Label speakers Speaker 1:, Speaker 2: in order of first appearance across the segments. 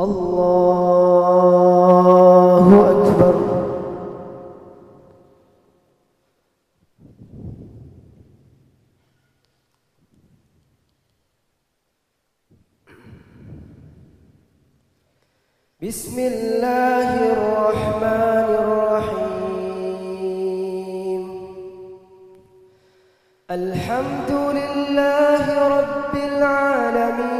Speaker 1: الله أكبر. بسم الله الرحمن الرحيم. الحمد لله رب العالمين.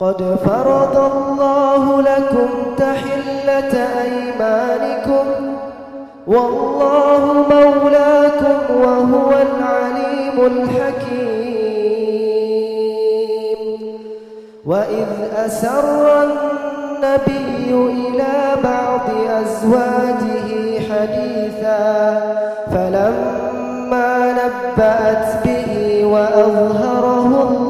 Speaker 1: قد فرض الله لكم تحلة أيمانكم والله مولاكم وهو العليم الحكيم. وإذ أسر النبي إلى بعض أزواجه حديثا فلما نبأت به وأظهره الله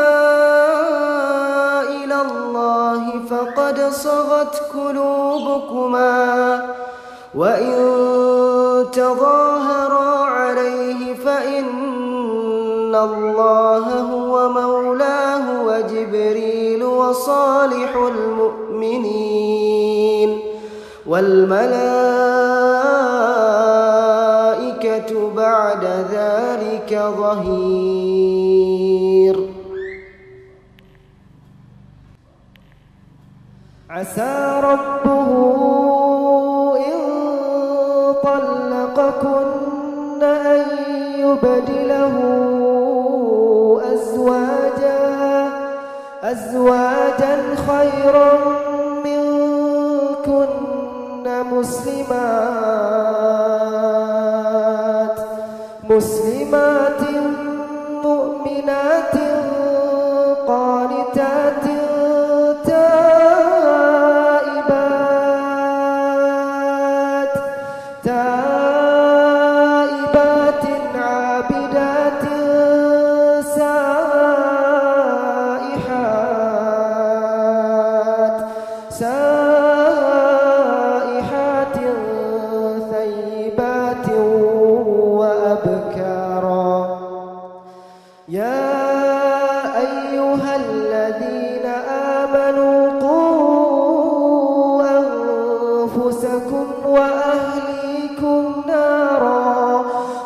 Speaker 1: صغت قلوبكما وإن تظاهرا عليه فإن الله هو مولاه وجبريل وصالح المؤمنين والملائكة بعد ذلك ظهير عسى ربه إن طلقكن أن يبدله أزواجا أزواجا خيرا منكن مسلمات مسلمات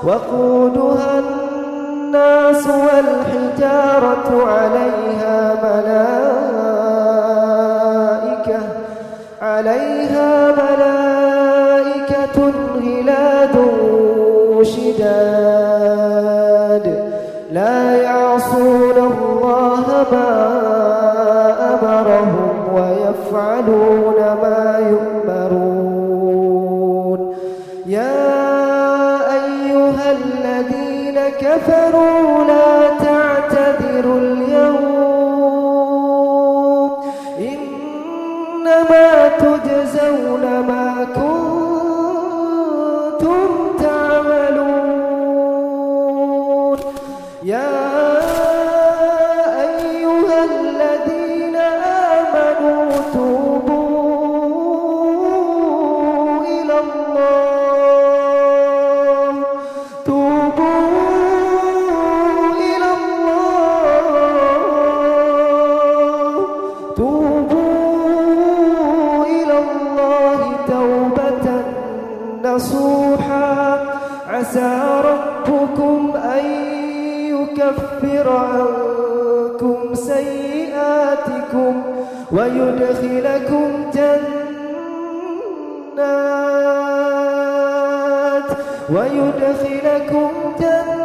Speaker 1: وقودها الناس والحجارة عليها ملائكة عليها ملائكة غلاد شداد. لا يعصون الله ما أمرهم ويفعلون ما الذين كفروا لا تعتذروا اليوم. إنما تجزون ما كنتم تعملون. يا نصوحا. عسى ربكم أن يكفر عنكم سيئاتكم ويدخلكم جنات ويدخلكم جنات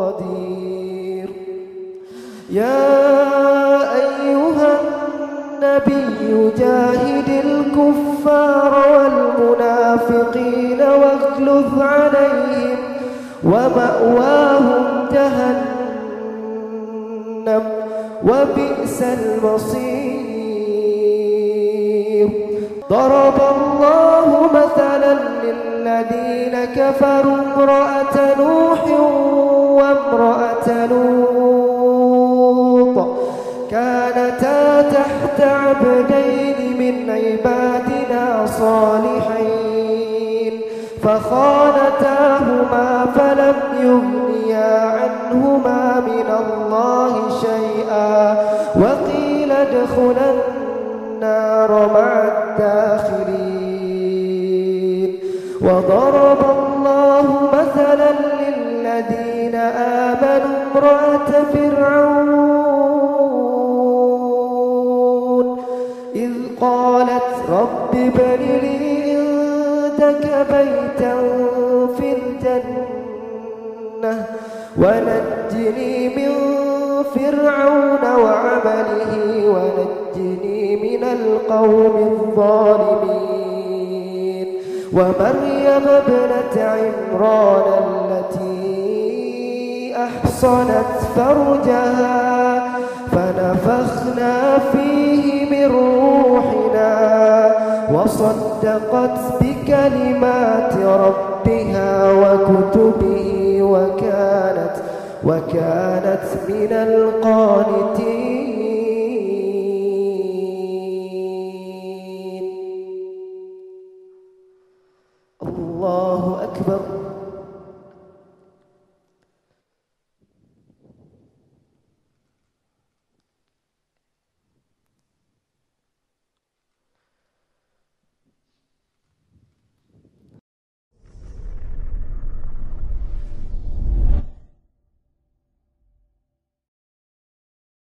Speaker 1: قدير. يا أيها النبي جاهد الكفار والمنافقين واغلظ عليهم ومأواهم جهنم وبئس المصير. ضرب الله مثلا للذين كفروا امرأة نوح وامرأة لوط كانتا تحت عبدين من عبادنا صالحين فخانتاهما فلم يغنيا عنهما من الله شيئا وقيل ادخلا النار مع الداخلين. وضرب الله مثلا للذين آمنوا امرأة فرعون. إذ قالت رب ابن لي عندك بيتا في الجنة ونجني من فرعون وعمله ونجني من القوم الظالمين. ومريم ابنة عمران التي أحصنت فرجها فنفخنا فيه من روحنا وصدقت بكلمات ربها وكتبه وكانت وكانت من القانتين.